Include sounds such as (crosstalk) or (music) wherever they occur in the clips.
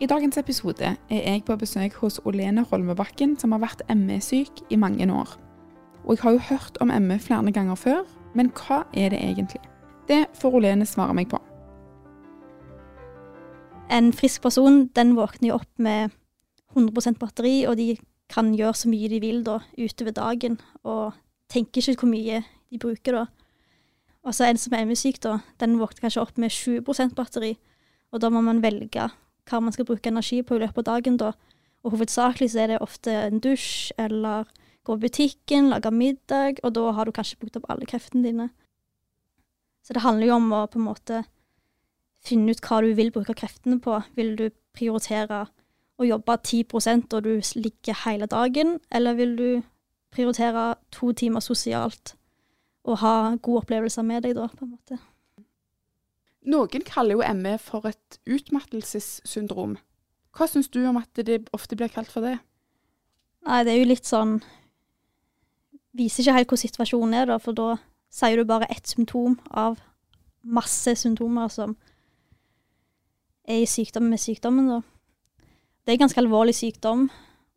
I dagens episode er jeg på besøk hos Olene Holmebakken, som har vært ME-syk i mange år. Og jeg har jo hørt om ME flere ganger før, men hva er det egentlig? Det får Olene svare meg på. En frisk person den våkner jo opp med 100% batteri, og de kan gjøre så mye de vil da, utover dagen, og tenker ikke hvor mye de bruker da. Og så en som er ME-syk, da, den våkner kanskje opp med 20% batteri, og da må man velge hva man skal bruke energi på i løpet av dagen da. Og hovedsakelig så er det ofte en dusj, eller gå i butikken, lage middag, og da har du kanskje brukt opp alle kreftene dine. Så det handler jo om å på en måte finne ut hva du vil bruke kreftene på. Vil du prioritere å jobbe 10% og du ligger hele dagen, eller vil du prioritere to timer sosialt og ha gode opplevelser med deg da, på en måte. Noen kaller jo ME for et utmattelsessyndrom. Hva syns du om at det ofte blir kalt for det? Nei, det er jo litt sånn Viser ikke helt hvor situasjonen er, da, for da sier du bare ett symptom av masse symptomer som er i sykdom med sykdommen, da. Det er ganske alvorlig sykdom,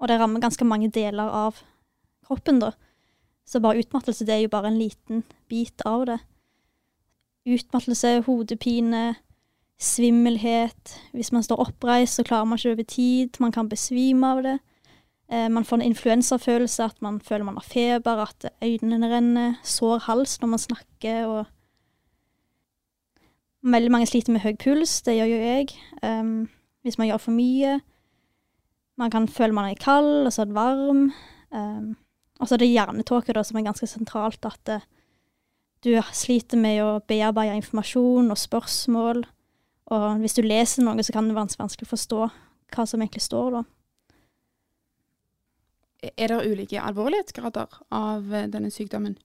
og det rammer ganske mange deler av kroppen, da. Så bare utmattelse, det er jo bare en liten bit av det. Utmattelse, hodepine, svimmelhet. Hvis man står oppreist, så klarer man ikke over tid. Man kan besvime av det. Eh, man får en influensafølelse, at man føler man har feber, at øynene renner, sår hals når man snakker og Veldig mange sliter med høy puls, det gjør jo jeg. Um, hvis man gjør for mye. Man kan føle man er kald, og så er det varm. Um, og så er det hjernetåke, som er ganske sentralt, at det, du sliter med å bearbeide informasjon og spørsmål. Og hvis du leser noe, så kan det være vanskelig å forstå hva som egentlig står, da. Er det ulike alvorlighetsgrader av eh, denne sykdommen?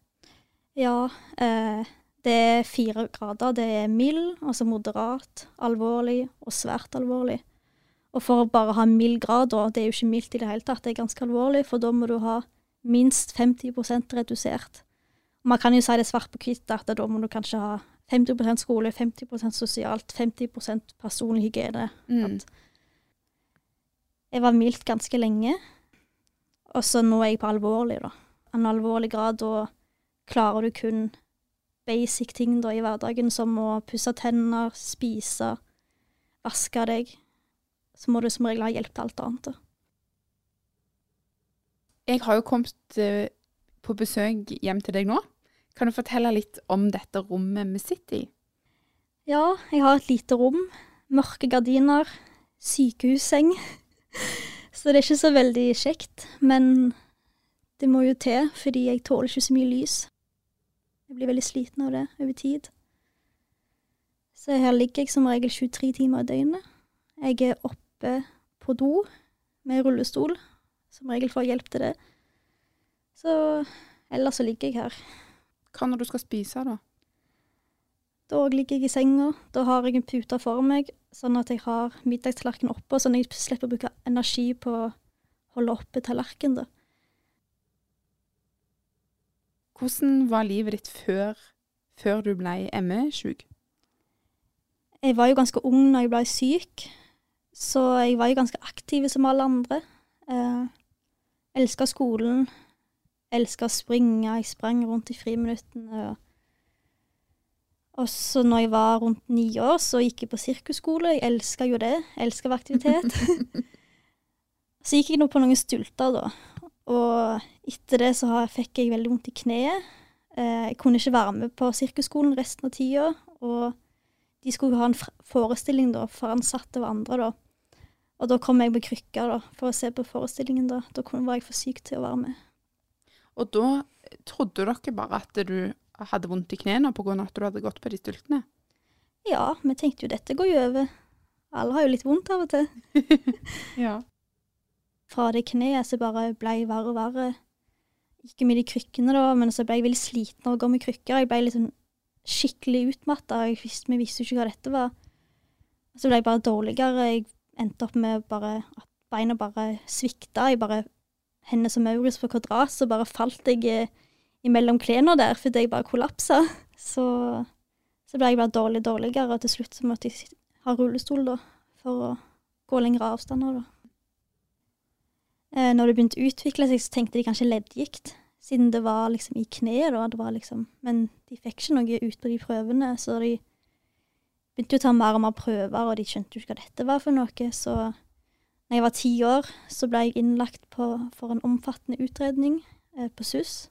Ja, eh, det er fire grader. Det er mild, altså moderat, alvorlig og svært alvorlig. Og for å bare ha mild grad, da, det er jo ikke mildt i det hele tatt, det er ganske alvorlig, for da må du ha minst 50% redusert. Man kan jo si det svart på hvitt, at da må du kanskje ha 50% skole, 50% sosialt, 50% personlig hygiene. Mm. Jeg var mildt ganske lenge, og så nå er jeg på alvorlig, da. En alvorlig grad, da klarer du kun basic ting da i hverdagen, som å pusse tenner, spise, vaske deg. Så må du som regel ha hjelp til alt annet. da. Jeg har jo kommet eh, på besøk hjem til deg nå. Kan du fortelle litt om dette rommet vi sitter i? Ja, jeg har et lite rom. Mørke gardiner. Sykehusseng. (laughs) Så det er ikke så veldig kjekt. Men det må jo til, fordi jeg tåler ikke så mye lys. Jeg blir veldig sliten av det over tid. Så her ligger jeg som regel 23 timer i døgnet. Jeg er oppe på do med rullestol. Som regel får hjelp til det. Så ellers så ligger jeg her. Hva når du skal spise, da? Da ligger jeg i senga. Da har jeg en pute for meg, sånn at jeg har middagstallerkenen oppe, sånn at jeg slipper å bruke energi på å holde oppe tallerkenen. da. Hvordan var livet ditt før, før du ble ME-sjuk? Jeg var jo ganske ung når jeg ble syk, så jeg var jo ganske aktiv som alle andre. Eh, elska skolen. Elska å springe. Jeg sprang rundt i friminuttene. Og, så når jeg var rundt ni år, så gikk jeg på sirkusskole. Jeg elska jo det. Elska aktivitet. (laughs) så gikk jeg nå på noen stulter, da. Og etter det så fikk jeg veldig vondt i kneet. Eh, jeg kunne ikke være med på sirkusskolen resten av tida. Og de skulle ha en forestilling da, for ansatte og andre, da. Og da kom jeg på krykker da, for å se på forestillingen. Da Da var jeg for syk til å være med. Og da Trodde dere bare at du hadde vondt i knærne pga. at du hadde gått på de stultene? Ja, vi tenkte jo dette går jo over. Alle har jo litt vondt av og til. (laughs) Ja. Fra det kneet så bare ble jeg verre og verre. Gikk jo med de krykkene da, men så ble jeg veldig sliten av å gå med krykker. Jeg ble liksom skikkelig utmatta. Vi visste jo ikke hva dette var. Så ble jeg bare dårligere. Jeg endte opp med bare at beina bare svikta. Jeg bare Henne som Maurits på kvadrat, så bare falt jeg eh, imellom klærne der fordi jeg bare kollapsa. (laughs) Så, så ble jeg bare dårlig dårligere, og til slutt så måtte jeg ha rullestol da, for å gå lengre avstander. da. Eh, når det begynte å utvikle seg, så tenkte de kanskje leddgikt, siden det var liksom i kneet. da, det var liksom, Men de fikk ikke noe ut på de prøvene, så de begynte å ta mer og mer prøver, og de skjønte jo ikke hva dette var for noe. Så når jeg var ti år, så ble jeg innlagt på, for en omfattende utredning eh, på SUS.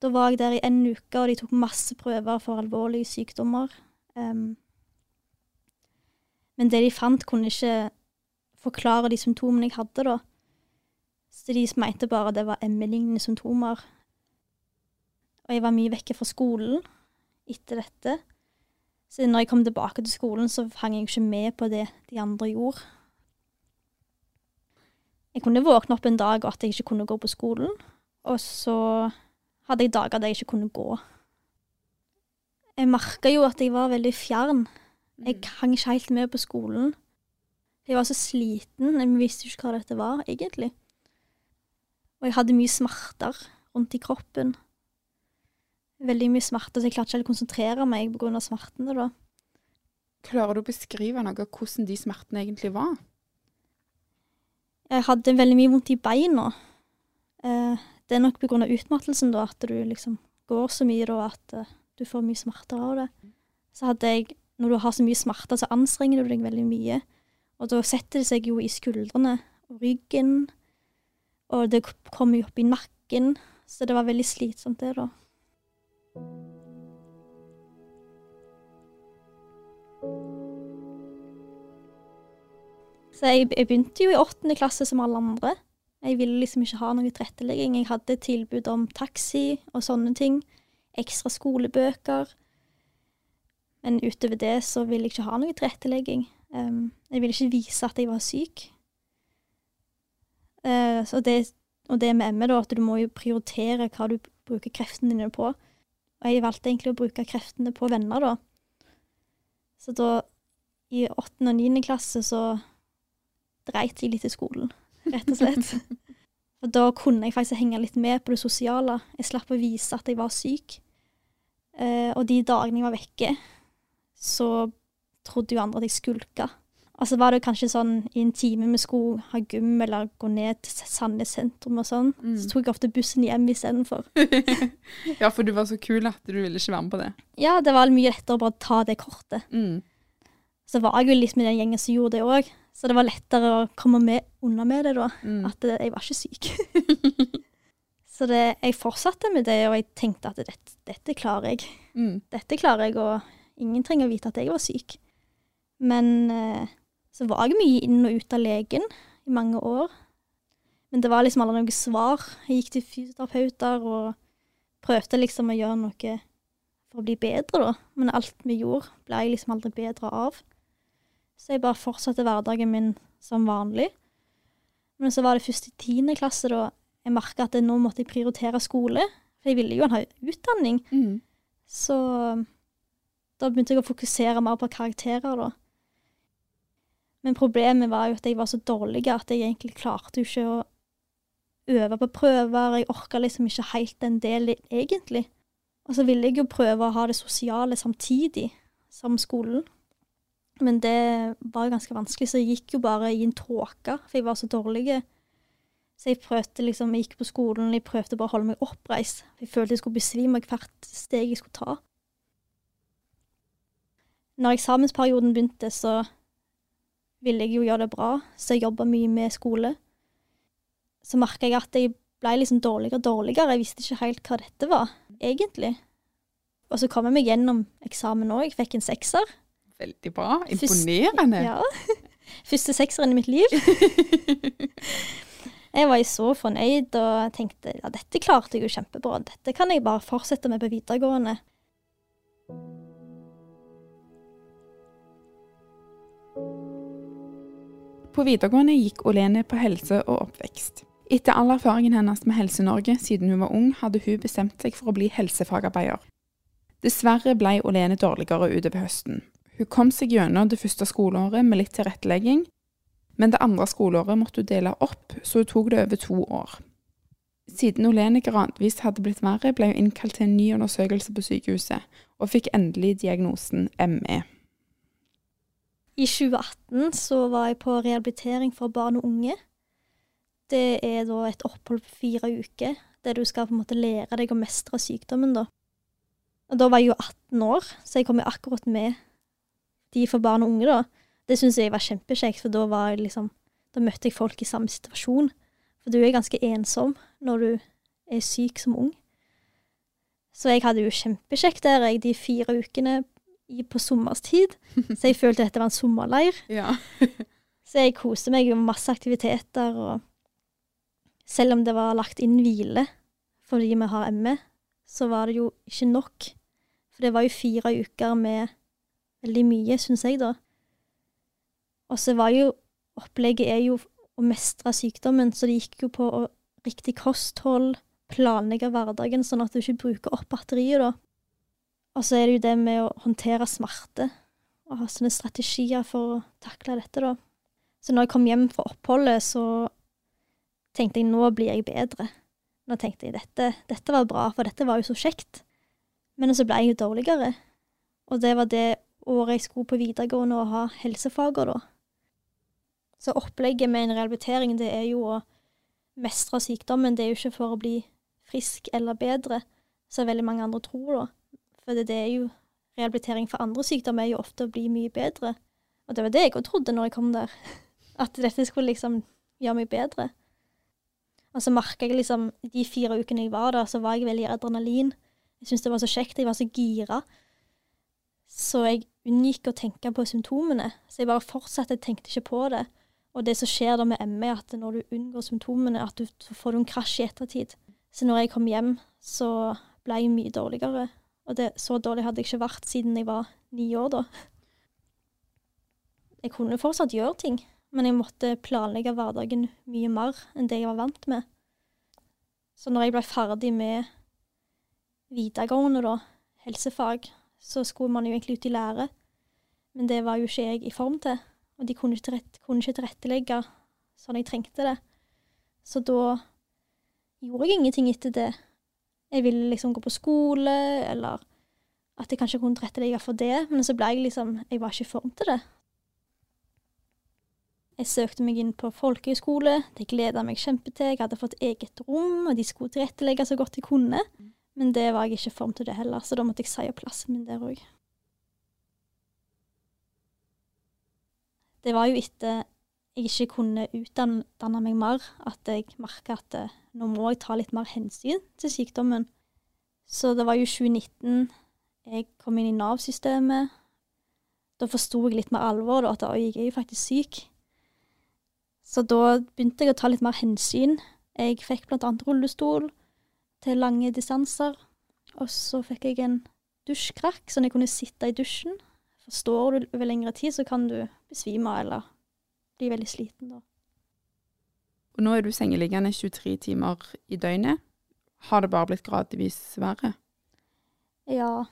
Da var jeg der i en uke, og de tok masse prøver for alvorlige sykdommer. Um, men det de fant, kunne ikke forklare de symptomene jeg hadde, da. Så de mente bare det var ME-lignende symptomer. Og jeg var mye vekke fra skolen etter dette. Så når jeg kom tilbake til skolen, så hang jeg ikke med på det de andre gjorde. Jeg kunne våkne opp en dag og at jeg ikke kunne gå på skolen, og så hadde jeg dager der jeg ikke kunne gå. Jeg merka jo at jeg var veldig fjern. Jeg hang ikke helt med på skolen. Jeg var så sliten, jeg visste ikke hva dette var, egentlig. Og jeg hadde mye smerter rundt i kroppen. Veldig mye smerter, så jeg klarte ikke helt å konsentrere meg av smertene, da. Klarer du å beskrive noe hvordan de smertene egentlig var? Jeg hadde veldig mye vondt i beina. Eh, det er nok av utmattelsen, da, at du liksom går så mye, da, at eh, du får mye smerter av det. Så hadde jeg Når du har så mye smerter, så anstrenger du deg veldig mye. Og da setter det seg jo i skuldrene og ryggen, og det kommer jo opp i nakken. Så det var veldig slitsomt, det, da. Så jeg, jeg begynte jo i åttende klasse som alle andre. Jeg ville liksom ikke ha noe tilrettelegging. Jeg hadde tilbud om taxi og sånne ting. Ekstra skolebøker. Men utover det så ville jeg ikke ha noe tilrettelegging. Um, jeg ville ikke vise at jeg var syk. Uh, det, og det med ME, da, at du må jo prioritere hva du bruker kreftene dine på. Og jeg valgte egentlig å bruke kreftene på venner, da. Så da, i åttende og niende klasse, så dreit jeg litt i skolen, rett og slett. (laughs) og da kunne jeg faktisk henge litt med på det sosiale. Jeg slapp å vise at jeg var syk. Eh, og de dagene jeg var vekke, så trodde jo andre at jeg skulka. Og så var det kanskje sånn i en time vi skulle ha gym eller gå ned til Sandnes sentrum og sånn, så tok jeg ofte bussen hjem istedenfor. (laughs) Ja, for du var så kul at du ville ikke være med på det. Ja, det var mye lettere å bare ta det kortet. Mm. Så var jeg jo litt med den gjengen som gjorde det òg, så det var lettere å komme med unna med det da. Mm. At det, jeg var ikke syk. (laughs) så det, jeg fortsatte med det, og jeg tenkte at dette, dette klarer jeg. Mm. Dette klarer jeg, og ingen trenger å vite at jeg var syk. Men eh, så var jeg mye inn og ut av legen i mange år. Men det var liksom aldri noe svar. Jeg gikk til fysioterapeuter og prøvde liksom å gjøre noe for å bli bedre, da. Men alt vi gjorde, ble jeg liksom aldri bedre av. Så jeg bare fortsatte hverdagen min som vanlig. Men så var det først i tiende klasse da jeg merka at nå måtte jeg prioritere skole. For jeg ville jo ha utdanning. Mm. Så da begynte jeg å fokusere mer på karakterer, da. Men problemet var jo at jeg var så dårlig at jeg egentlig klarte jo ikke å øve på prøver. Jeg orka liksom ikke helt den delen, egentlig. Og så ville jeg jo prøve å ha det sosiale samtidig som skolen. Men det var ganske vanskelig, så jeg gikk jo bare i en tåke, for jeg var så dårlig. Så jeg prøvde liksom, jeg gikk på skolen, jeg prøvde bare å holde meg oppreist. Jeg følte jeg skulle besvime hvert steg jeg skulle ta. Når eksamensperioden begynte, så ville jeg jo gjøre det bra, så jeg jobba mye med skole. Så merka jeg at jeg ble liksom dårligere og dårligere. Jeg visste ikke helt hva dette var, egentlig. Og så kom jeg meg gjennom eksamen òg. Jeg fikk en sekser. Veldig bra. Imponerende. Imponerende. Ja. (laughs) Første sekseren i mitt liv. (laughs) Jeg var så fornøyd og tenkte ja, dette klarte jeg jo kjempebra. Dette kan jeg bare fortsette med på videregående. På videregående gikk Olene på helse og oppvekst. Etter all erfaringen hennes med Helse-Norge siden hun var ung, hadde hun bestemt seg for å bli helsefagarbeider. Dessverre ble Olene dårligere utover høsten. Hun kom seg gjennom det første skoleåret med litt tilrettelegging, men det andre skoleåret måtte hun dele opp, så hun tok det over to år. Siden Olene gradvis hadde blitt verre, ble hun innkalt til en ny undersøkelse på sykehuset, og fikk endelig diagnosen ME. I 2018 så var jeg på rehabilitering for barn og unge. Det er da et opphold på fire uker, der du skal på en måte lære deg å mestre sykdommen, da. Og da var jeg jo 18 år, så jeg kom jo akkurat med de for barn og unge, da. Det syns jeg var kjempekjekt, for da var jeg liksom Da møtte jeg folk i samme situasjon. For du er ganske ensom når du er syk som ung. Så jeg hadde jo kjempekjekt der, jeg, de fire ukene i, på sommerstid. Så jeg følte dette var en sommerleir. (laughs) Ja. Så jeg koste meg med masse aktiviteter, og selv om det var lagt inn hvile fordi vi har ME, så var det jo ikke nok. For det var jo fire uker med veldig mye, syns jeg, da. Og så var jo Opplegget er jo å mestre sykdommen, så det gikk jo på å, riktig kosthold, planlegge hverdagen sånn at du ikke bruker opp batteriet, da. Og så er det jo det med å håndtere smerte, og ha sånne strategier for å takle dette, da. Så når jeg kom hjem fra oppholdet, så tenkte jeg nå blir jeg bedre. Nå tenkte jeg dette, dette var bra, for dette var jo så kjekt. Men så ble jeg jo dårligere. Og det var det året jeg skulle på videregående og ha helsefager, da. Så opplegget med en rehabilitering, det er jo å mestre sykdommen. Det er jo ikke for å bli frisk eller bedre, som veldig mange andre tror, da. For det, er jo Rehabilitering for andre sykdommer er jo ofte å bli mye bedre. Og det var det jeg òg trodde når jeg kom der. (laughs) At dette skulle liksom gjøre meg bedre. Og så merka jeg liksom De fire ukene jeg var der, så var jeg veldig i adrenalin. Jeg syntes det var så kjekt. Jeg var så gira. Så jeg unngikk å tenke på symptomene. Så jeg bare fortsatte, tenkte ikke på det. Og det som skjer da med ME, at når du unngår symptomene, at du får en krasj i ettertid. Så når jeg kom hjem, så ble jeg mye dårligere. Og det, så dårlig hadde jeg ikke vært siden jeg var ni år, da. Jeg kunne fortsatt gjøre ting, men jeg måtte planlegge hverdagen mye mer enn det jeg var vant med. Så når jeg ble ferdig med videregående, da, helsefag, så skulle man jo egentlig ut i lære. Men det var jo ikke jeg i form til. Og de kunne ikke, tilrett, kunne ikke tilrettelegge sånn jeg trengte det. Så da gjorde jeg ingenting etter det. Jeg ville liksom gå på skole, eller at jeg kanskje kunne tilrettelegge for det, men så ble jeg liksom Jeg var ikke i form til det. Jeg søkte meg inn på folkehøyskole, det gleda meg kjempe til. Jeg hadde fått eget rom, og de skulle tilrettelegge så godt de kunne. Men det var jeg ikke i form til det heller, så da måtte jeg si opp plassen min der òg. det var jo etter jeg ikke kunne utdanne meg mer, at jeg merka at eh, nå må jeg ta litt mer hensyn til sykdommen. Så det var jo 2019 jeg kom inn i Nav-systemet. Da forsto jeg litt mer alvor, at jeg er jo faktisk syk. Så da begynte jeg å ta litt mer hensyn. Jeg fikk annet rullestol til lange distanser. Og så fikk jeg en dusjkrakk, sånn jeg kunne sitte i dusjen står du over lengre tid, så kan du besvime eller bli veldig sliten da. Og nå er du sengeliggende 23 timer i døgnet. Har det bare blitt gradvis verre? Ja.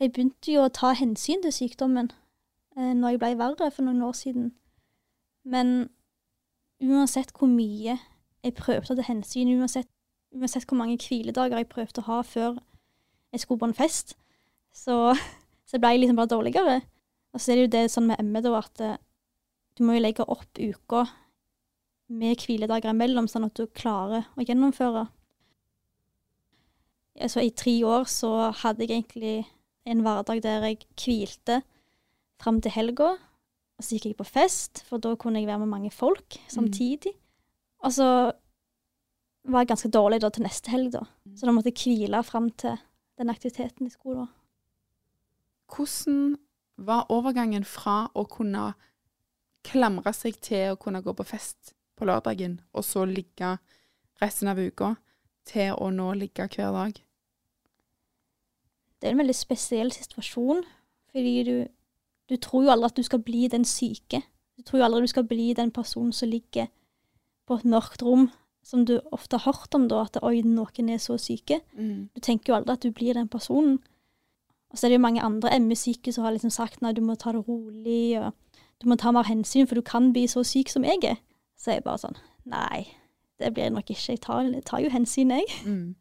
Jeg begynte jo å ta hensyn til sykdommen eh, når jeg ble verre for noen år siden. Men uansett hvor mye jeg prøvde å ta hensyn, uansett, uansett hvor mange hviledager jeg prøvde å ha før jeg skulle på en fest, så (laughs) så ble jeg liksom bare dårligere. Og så er det jo det sånn med ME, da, at uh, du må jo legge opp uka med hviledager imellom, sånn at du klarer å gjennomføre. Altså, I tre år så hadde jeg egentlig en hverdag der jeg hvilte fram til helga. Og så gikk jeg på fest, for da kunne jeg være med mange folk samtidig. Mm. Og så var jeg ganske dårlig da til neste helg, da. Så da måtte jeg hvile fram til den aktiviteten i skolen. Hvordan var overgangen fra å kunne klamre seg til å kunne gå på fest på lørdagen, og så ligge resten av uka, til å nå ligge hver dag? Det er en veldig spesiell situasjon, fordi du, du tror jo aldri at du skal bli den syke. Du tror jo aldri du skal bli den personen som ligger på et mørkt rom, som du ofte har hørt om, da, at oi, noen er så syke. Mm. Du tenker jo aldri at du blir den personen. Og så er det jo mange andre ME-syke som har liksom sagt nei, du må ta det rolig, og du må ta mer hensyn, for du kan bli så syk som jeg er. Så er jeg bare sånn nei, det blir jeg nok ikke. Jeg tar, jeg tar jo hensyn, jeg. Mm.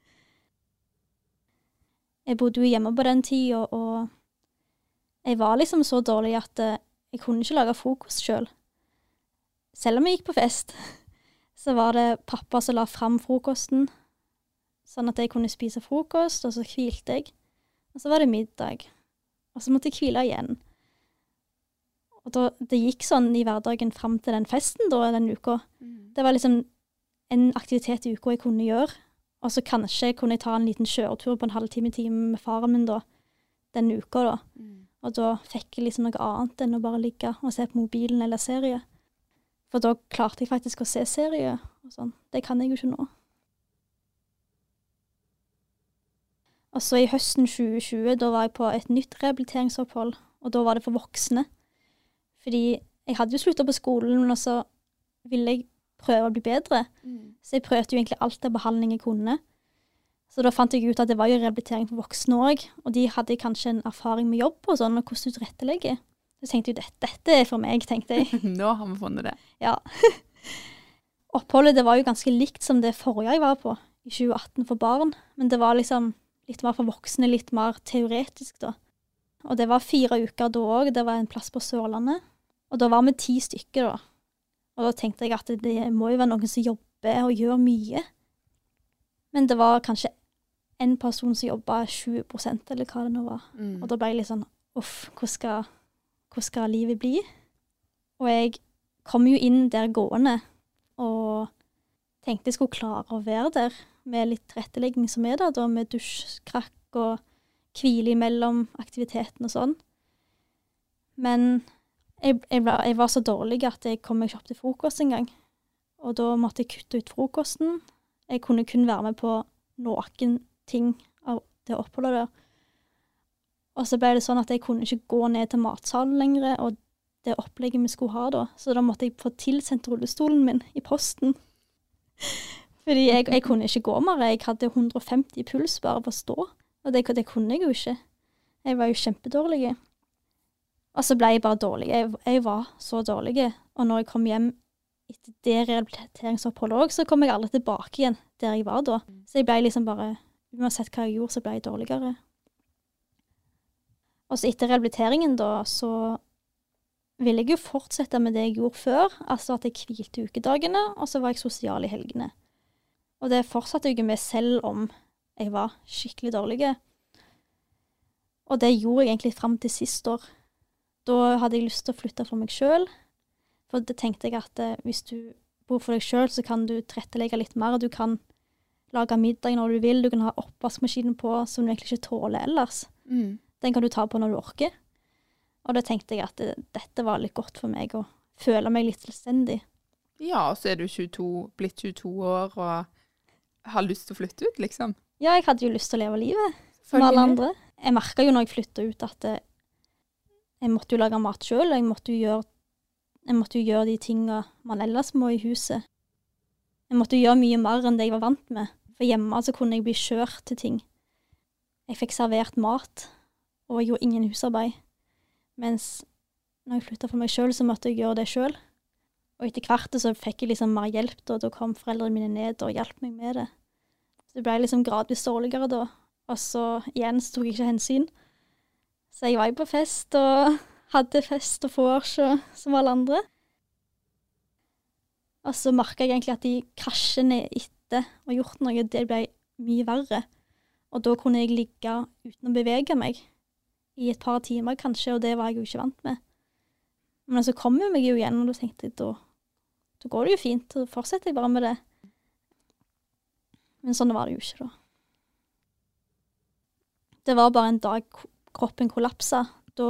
Jeg bodde jo hjemme på den tida, og jeg var liksom så dårlig at eh, jeg kunne ikke lage frokost sjøl. Selv. selv om jeg gikk på fest, så var det pappa som la fram frokosten, sånn at jeg kunne spise frokost, og så hvilte jeg. Og så var det middag, og så måtte jeg hvile igjen. Og da, det gikk sånn i hverdagen fram til den festen da, den uka. Det var liksom en aktivitet i uka jeg kunne gjøre. Og så kanskje kunne jeg ta en liten kjøretur på en halvtime time med faren min da, den uka. da. Og da fikk jeg liksom noe annet enn å bare ligge og se på mobilen eller serie. For da klarte jeg faktisk å se serie og sånn. Det kan jeg jo ikke nå. Og så i høsten 2020, da var jeg på et nytt rehabiliteringsopphold, og da var det for voksne. Fordi jeg hadde jo slutta på skolen, men så ville jeg prøve å bli bedre. Så jeg prøvde jo egentlig alt av behandling jeg kunne. Så da fant jeg ut at det var jo rehabilitering for voksne òg, og de hadde kanskje en erfaring med jobb og sånn, og hvordan du tilrettelegger. Så tenkte jeg dette, dette er for meg, tenkte jeg. (laughs) Nå har vi funnet det. Ja. (laughs) Oppholdet det var jo ganske likt som det forrige jeg var på, i 2018 for barn, men det var liksom litt mer for voksne, litt mer teoretisk, da. Og det var fire uker da òg, det var en plass på Sørlandet. Og da var vi ti stykker, da. Og da tenkte jeg at det, må jo være noen som jobber og gjør mye. Men det var kanskje en person som jobba 20% eller hva det nå var. Mm. Og da ble jeg litt sånn uff, hvordan skal, hvordan skal livet bli? Og jeg kom jo inn der gående og tenkte jeg skulle klare å være der med litt tilrettelegging som er der, da, med dusjkrakk og hvile imellom aktiviteten og sånn. Men jeg, jeg, ble, jeg var så dårlig at jeg kom meg ikke opp til frokost engang. Og da måtte jeg kutte ut frokosten. Jeg kunne kun være med på noen ting av det oppholdet der. Og så ble det sånn at jeg kunne ikke gå ned til matsalen lenger, og det opplegget vi skulle ha da. Så da måtte jeg få tilsendt rullestolen min i posten. (laughs) Fordi jeg, jeg kunne ikke gå mer. Jeg hadde 150 puls bare på å stå. Og det, det kunne jeg jo ikke. Jeg var jo kjempedårlig. Og så ble jeg bare dårlig. Jeg, jeg var så dårlig. Og når jeg kom hjem etter det rehabiliteringsoppholdet òg, så kom jeg aldri tilbake igjen der jeg var da. Så jeg ble liksom bare Uansett hva jeg gjorde, så ble jeg dårligere. Og så etter rehabiliteringen, da, så ville jeg jo fortsette med det jeg gjorde før. Altså at jeg hvilte ukedagene, og så var jeg sosial i helgene. Og det fortsatte jeg med selv om jeg var skikkelig dårlig. Og det gjorde jeg egentlig fram til sist år. Da hadde jeg lyst til å flytte for meg sjøl. For det tenkte jeg at eh, hvis du bor for deg sjøl, så kan du tilrettelegge litt mer. Du kan lage middag når du vil. Du kan ha oppvaskmaskinen på som du egentlig ikke tåler ellers. Mm. Den kan du ta på når du orker. Og da tenkte jeg at det, dette var litt godt for meg, å føle meg litt selvstendig. Ja, og så er du 22, blitt 22 år og har lyst til å flytte ut, liksom. Ja, jeg hadde jo lyst til å leve livet som alle andre. Jeg merka jo når jeg flytta ut at det, jeg måtte jo lage mat sjøl, og jeg måtte gjøre, jeg måtte jo gjøre de tinga man ellers må i huset. Jeg måtte jo gjøre mye mer enn det jeg var vant med, for hjemme så kunne jeg bli kjørt til ting. Jeg fikk servert mat, og jeg gjorde ingen husarbeid. Mens når jeg flytta for meg sjøl, så måtte jeg gjøre det sjøl. Og etter hvert så fikk jeg liksom mer hjelp, da. Da kom foreldrene mine ned og hjalp meg med det. Så det ble liksom gradvis dårligere da. Og så igjen så tok jeg ikke hensyn. Så jeg var jo på fest og (laughs) hadde fest og vors som alle andre. Og så merka jeg egentlig at de krasjene etter og gjort noe, det ble mye verre. Og da kunne jeg ligge uten å bevege meg i et par timer kanskje, og det var jeg jo ikke vant med. Men så kom jeg meg jo igjen, og da tenkte jeg da, da går det jo fint, så fortsetter jeg bare med det. Men sånn var det jo ikke, da. Det var bare en dag kroppen kollapsa. Da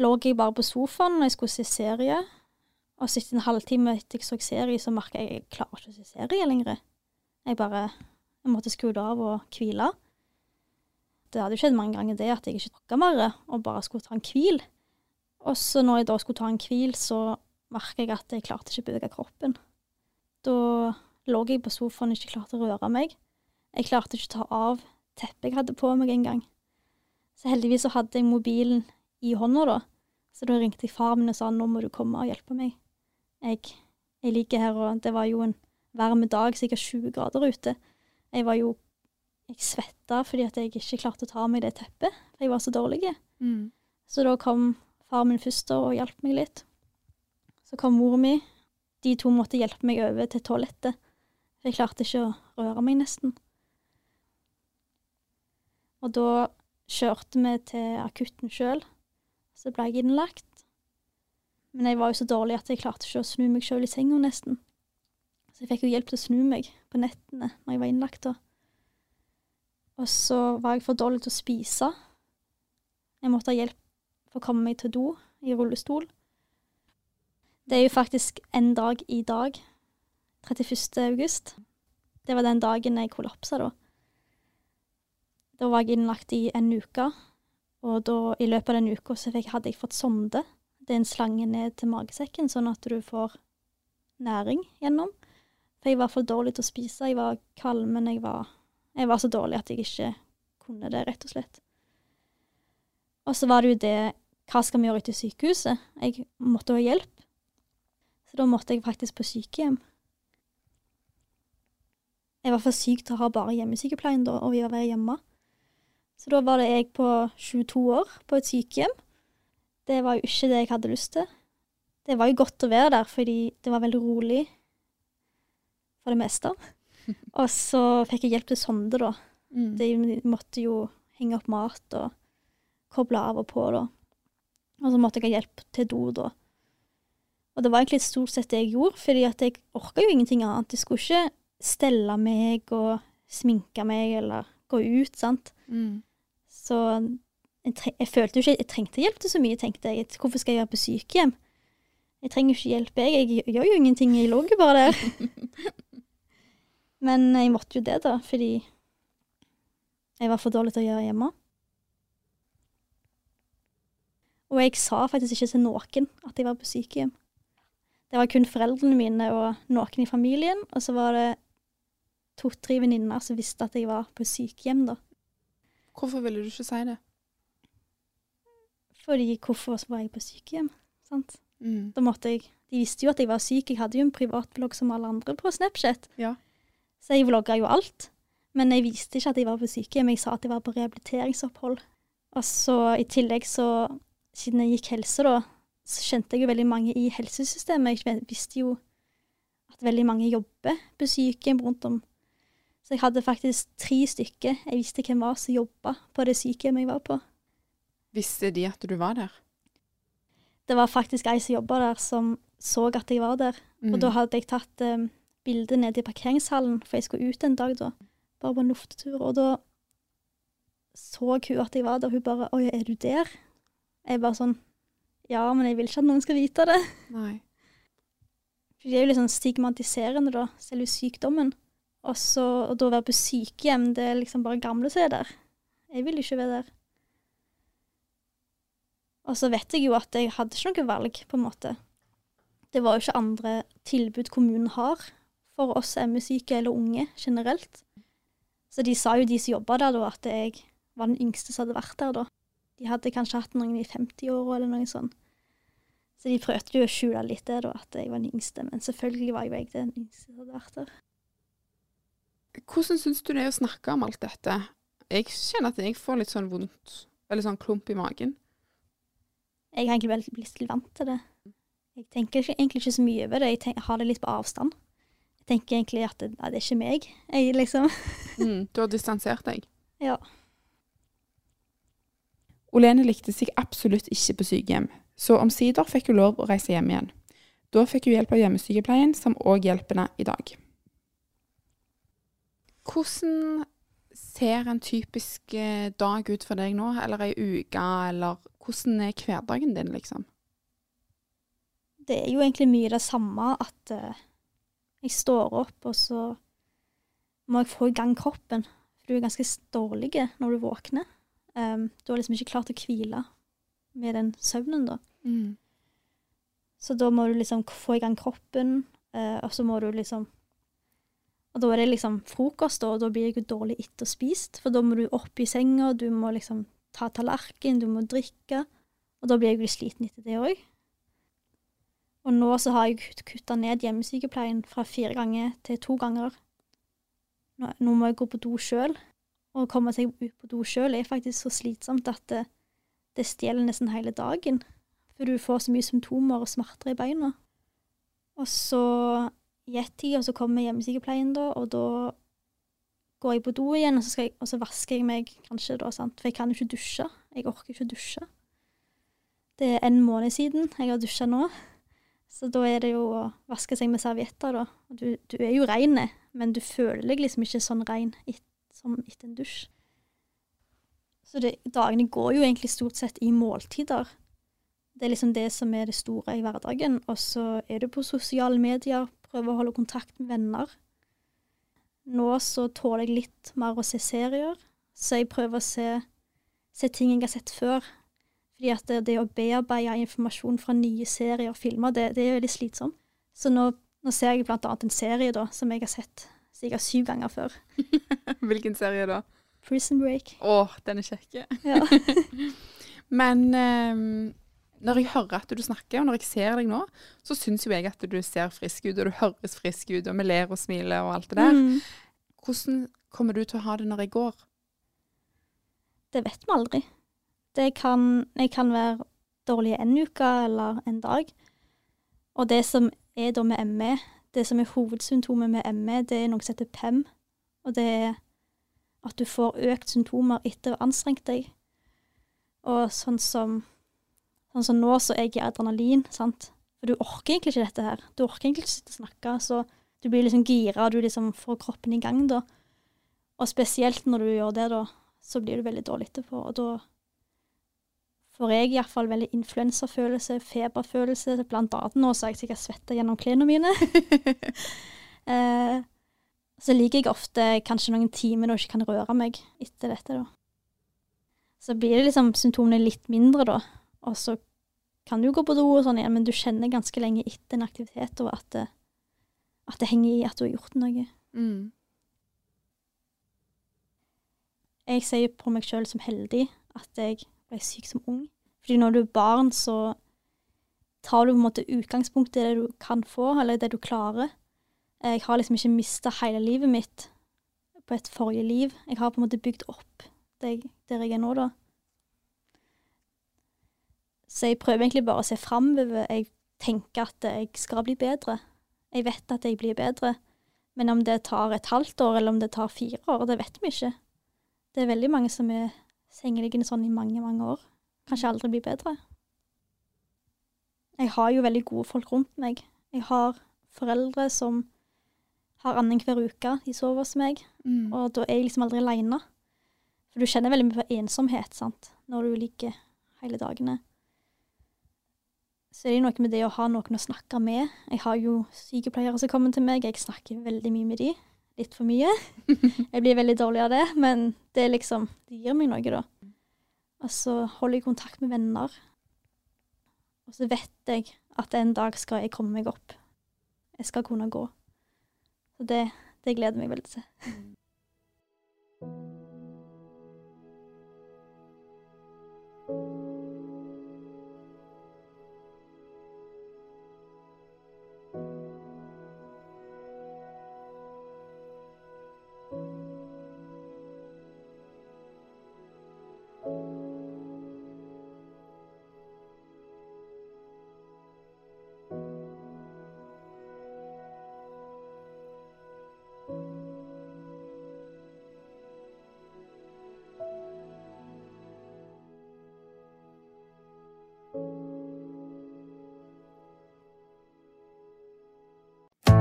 lå jeg bare på sofaen når jeg skulle se serie, Og så etter en halvtime etter jeg så serie, så merka jeg at jeg klarer ikke å se serie lenger. Jeg bare jeg måtte skru det av og hvile. Det hadde skjedd mange ganger det at jeg ikke orka mer og bare skulle ta en hvil. Og så når jeg da skulle ta en hvil, så merka jeg at jeg klarte ikke å bevege kroppen. Da lå jeg på sofaen og ikke klarte å røre meg. Jeg klarte ikke å ta av teppet jeg hadde på meg engang. Så heldigvis så hadde jeg mobilen i hånda da, så da ringte jeg far min og sa nå må du komme og hjelpe meg. Jeg, jeg ligger her, og det var jo en varm dag, sikkert 20 grader ute. Jeg var jo Jeg svetta fordi at jeg ikke klarte å ta av meg det teppet, for jeg var så dårlig. Mm. Så da kom far min først og hjalp meg litt. Så kom mor mi. De to måtte hjelpe meg over til toalettet. Jeg klarte ikke å røre meg, nesten. Og da kjørte vi til akutten sjøl. Så ble jeg innlagt. Men jeg var jo så dårlig at jeg klarte ikke å snu meg sjøl i senga, nesten. Så jeg fikk jo hjelp til å snu meg på nettene når jeg var innlagt. da. Og så var jeg for dårlig til å spise. Jeg måtte ha hjelp for å komme meg til do i rullestol. Det er jo faktisk en dag i dag, 31. august. Det var den dagen jeg kollapsa, da. Da var jeg innlagt i en uke, og da, i løpet av den uka fikk, hadde jeg fått sonde. Det er en slange ned til magesekken, sånn at du får næring gjennom. For jeg var for dårlig til å spise. Jeg var kvalm, jeg var, jeg var så dårlig at jeg ikke kunne det, rett og slett. Og så var det jo det Hva skal vi gjøre etter sykehuset? Jeg måtte ha hjelp. Så da måtte jeg faktisk på sykehjem. Jeg var for syk til å ha bare hjemmesykepleien da, og vi var hjemme. Så da var det jeg på 22 år på et sykehjem. Det var jo ikke det jeg hadde lyst til. Det var jo godt å være der, fordi det var veldig rolig for det meste. Og så fikk jeg hjelp til sonde, da. Mm. De måtte jo henge opp mat og koble av og på, da. Og så måtte jeg ha hjelp til do, da. Og det var egentlig stort sett det jeg gjorde, fordi at jeg orka jo ingenting annet. Jeg skulle ikke stelle meg og sminke meg eller gå ut, sant. Mm. Så jeg, jeg følte jo ikke jeg trengte hjelp til så mye, tenkte jeg. Hvorfor skal jeg være på sykehjem? Jeg trenger jo ikke hjelp, jeg. Jeg gjør jo ingenting, jeg lå jo bare der. (laughs) Men jeg måtte jo det, da, fordi jeg var for dårlig til å gjøre hjemme. Og jeg sa faktisk ikke til noen at jeg var på sykehjem. Det var kun foreldrene mine og noen i familien, og så var det to-tre venninner som visste at jeg var på sykehjem, da. Hvorfor ville du ikke si det? Fordi hvorfor var jeg på sykehjem? Sant? Mm. Da måtte jeg De visste jo at jeg var syk. Jeg hadde jo en privatblogg som alle andre på Snapchat. Ja. Så jeg vlogga jo alt. Men jeg viste ikke at jeg var på sykehjem. Jeg sa at jeg var på rehabiliteringsopphold. Og så i tillegg så, siden jeg gikk helse, da, så kjente jeg jo veldig mange i helsesystemet. Jeg visste jo at veldig mange jobber på sykehjem rundt om. Så jeg hadde faktisk tre stykker jeg visste hvem var som jobba på det sykehjemmet jeg var på. Visste de at du var der? Det var faktisk ei som jobba der, som så at jeg var der. Mm. Og da hadde jeg tatt um, bilde nede i parkeringshallen, for jeg skulle ut en dag da. Bare på en luftetur. Og da så hun at jeg var der. og Hun bare 'Oi, er du der?' Jeg bare sånn 'Ja, men jeg vil ikke at noen skal vite det'. Nei. For det er jo litt sånn stigmatiserende, da, selve sykdommen. Og så og da å være på sykehjem, det er liksom bare gamle som er der. Jeg vil ikke være der. Og så vet jeg jo at jeg hadde ikke noe valg, på en måte. Det var jo ikke andre tilbud kommunen har for oss ME-syke eller unge generelt. Så de sa jo, de som jobba der, da, at jeg var den yngste som hadde vært der da. De hadde kanskje hatt noen i 50-åra eller noe sånt. Så de prøvde jo å skjule litt det, da, at jeg var den yngste. Men selvfølgelig var jo jeg den yngste som hadde vært der. Hvordan syns du det er å snakke om alt dette? Jeg kjenner at jeg får litt sånn vondt, eller sånn klump i magen. Jeg har egentlig blitt litt vant til det. Jeg tenker egentlig ikke så mye over det. Jeg, tenker, jeg har det litt på avstand. Tenker egentlig at det, nei, det er ikke meg, jeg liksom. (laughs) Mm, du har distansert deg. Ja. Olene likte seg absolutt ikke på sykehjem, så omsider fikk hun lov å reise hjem igjen. Da fikk hun hjelp av hjemmesykepleien, som òg hjelper henne i dag. Hvordan ser en typisk eh, dag ut for deg nå, eller ei uke, eller hvordan er hverdagen din, liksom? det er jo egentlig mye det samme at eh, jeg står opp, og så må jeg få i gang kroppen. For du er ganske dårlig når du våkner. Um, du har liksom ikke klart å hvile med den søvnen, da. Mm. Så da må du liksom få i gang kroppen, uh, og så må du liksom Og da er det liksom frokost, da, og da blir jeg jo dårlig etter spist, for da må du opp i senga, du må liksom ta tallerken, du må drikke, og da blir jeg jo sliten etter det òg. Og nå så har jeg kutta ned hjemmesykepleien fra fire ganger til to ganger. Nå, må jeg gå på do sjøl, og å komme seg ut på do sjøl er faktisk så slitsomt at det, det stjeler nesten hele dagen. For du får så mye symptomer og smerter i beina. Og så i ett-tida så kommer hjemmesykepleien, da, og da går jeg på do igjen, og så, jeg, og så vasker jeg meg kanskje, da, sant? for jeg kan jo ikke dusje. Jeg orker ikke å dusje. Det er en måned siden jeg har dusja nå, så da er det jo å vaske seg med servietter, da. Du, du er jo rein, men du føler deg liksom ikke sånn rein som etter en dusj. Så det, dagene går jo egentlig stort sett i måltider. Det er liksom det som er det store i hverdagen. Og så er du på sosiale medier, prøver å holde kontakt med venner. Nå så tåler jeg litt mer å se serier, så jeg prøver å se, se ting jeg har sett før. Fordi at det, det å bearbeide informasjon fra nye serier og filmer, det, det er veldig slitsomt. Så nå, nå, ser jeg annet en serie da, som jeg har sett sikkert syv ganger før. (laughs) Hvilken serie da? Prison Break. Å, den er kjekk. Ja. (laughs) Men um, når jeg hører at du snakker, og når jeg ser deg nå, så syns jo jeg at du ser frisk ut, og du høres frisk ut, og vi ler og smiler og alt det der. Mm. Hvordan kommer du til å ha det når jeg går? Det vet vi aldri. Det kan, jeg kan være dårlig en uke eller en dag. Og det som er da med ME, det som er hovedsymptomet med ME, det er noe som heter PEM. Og det er at du får økt symptomer etter å ha anstrengt deg. Og sånn som Sånn som nå, så er jeg i adrenalin, sant. For du orker egentlig ikke dette her. Du orker egentlig ikke sitte og snakke, så du blir liksom gira, og du liksom får kroppen i gang da. Og spesielt når du gjør det, da, så blir du veldig dårlig etterpå, og da får jeg iallfall veldig influensafølelse, feberfølelse. Blant annet nå så har jeg sikkert svetta gjennom klærne mine. (laughs) eh, så liker jeg ofte kanskje noen timer da jeg ikke kan røre meg etter dette, da. Så blir det liksom symptomene litt mindre, da. Og så kan du gå på do og sånn igjen, men du kjenner ganske lenge etter en aktivitet, og at det, at det henger i at du har gjort noe. Mm. Jeg sier på meg sjøl som heldig at jeg ble syk som ung. Fordi når du er barn, så tar du på en måte utgangspunkt i det du kan få, eller det du klarer. Jeg har liksom ikke mista hele livet mitt på et forrige liv. Jeg har på en måte bygd opp der jeg er nå, da. Så jeg prøver egentlig bare å se framover. Jeg tenker at jeg skal bli bedre. Jeg vet at jeg blir bedre. Men om det tar et halvt år, eller om det tar fire år, det vet vi ikke. Det er veldig mange som er sengeliggende sånn i mange, mange år. Kanskje aldri blir bedre. Jeg har jo veldig gode folk rundt meg. Jeg har foreldre som har anning hver uke. De sover hos meg. Mm. Og da er jeg liksom aldri aleine. For du kjenner veldig mye på ensomhet sant? når du ligger hele dagene så er det noe med det å ha noen å snakke med. Jeg har jo sykepleiere som kommer til meg, jeg snakker veldig mye med de. Litt for mye. (laughs) Jeg blir veldig dårlig av det, men det liksom Det gir meg noe, da. Og så holder jeg kontakt med venner. Og så vet jeg at en dag skal jeg komme meg opp. Jeg skal kunne gå. Så det, det gleder jeg meg veldig til.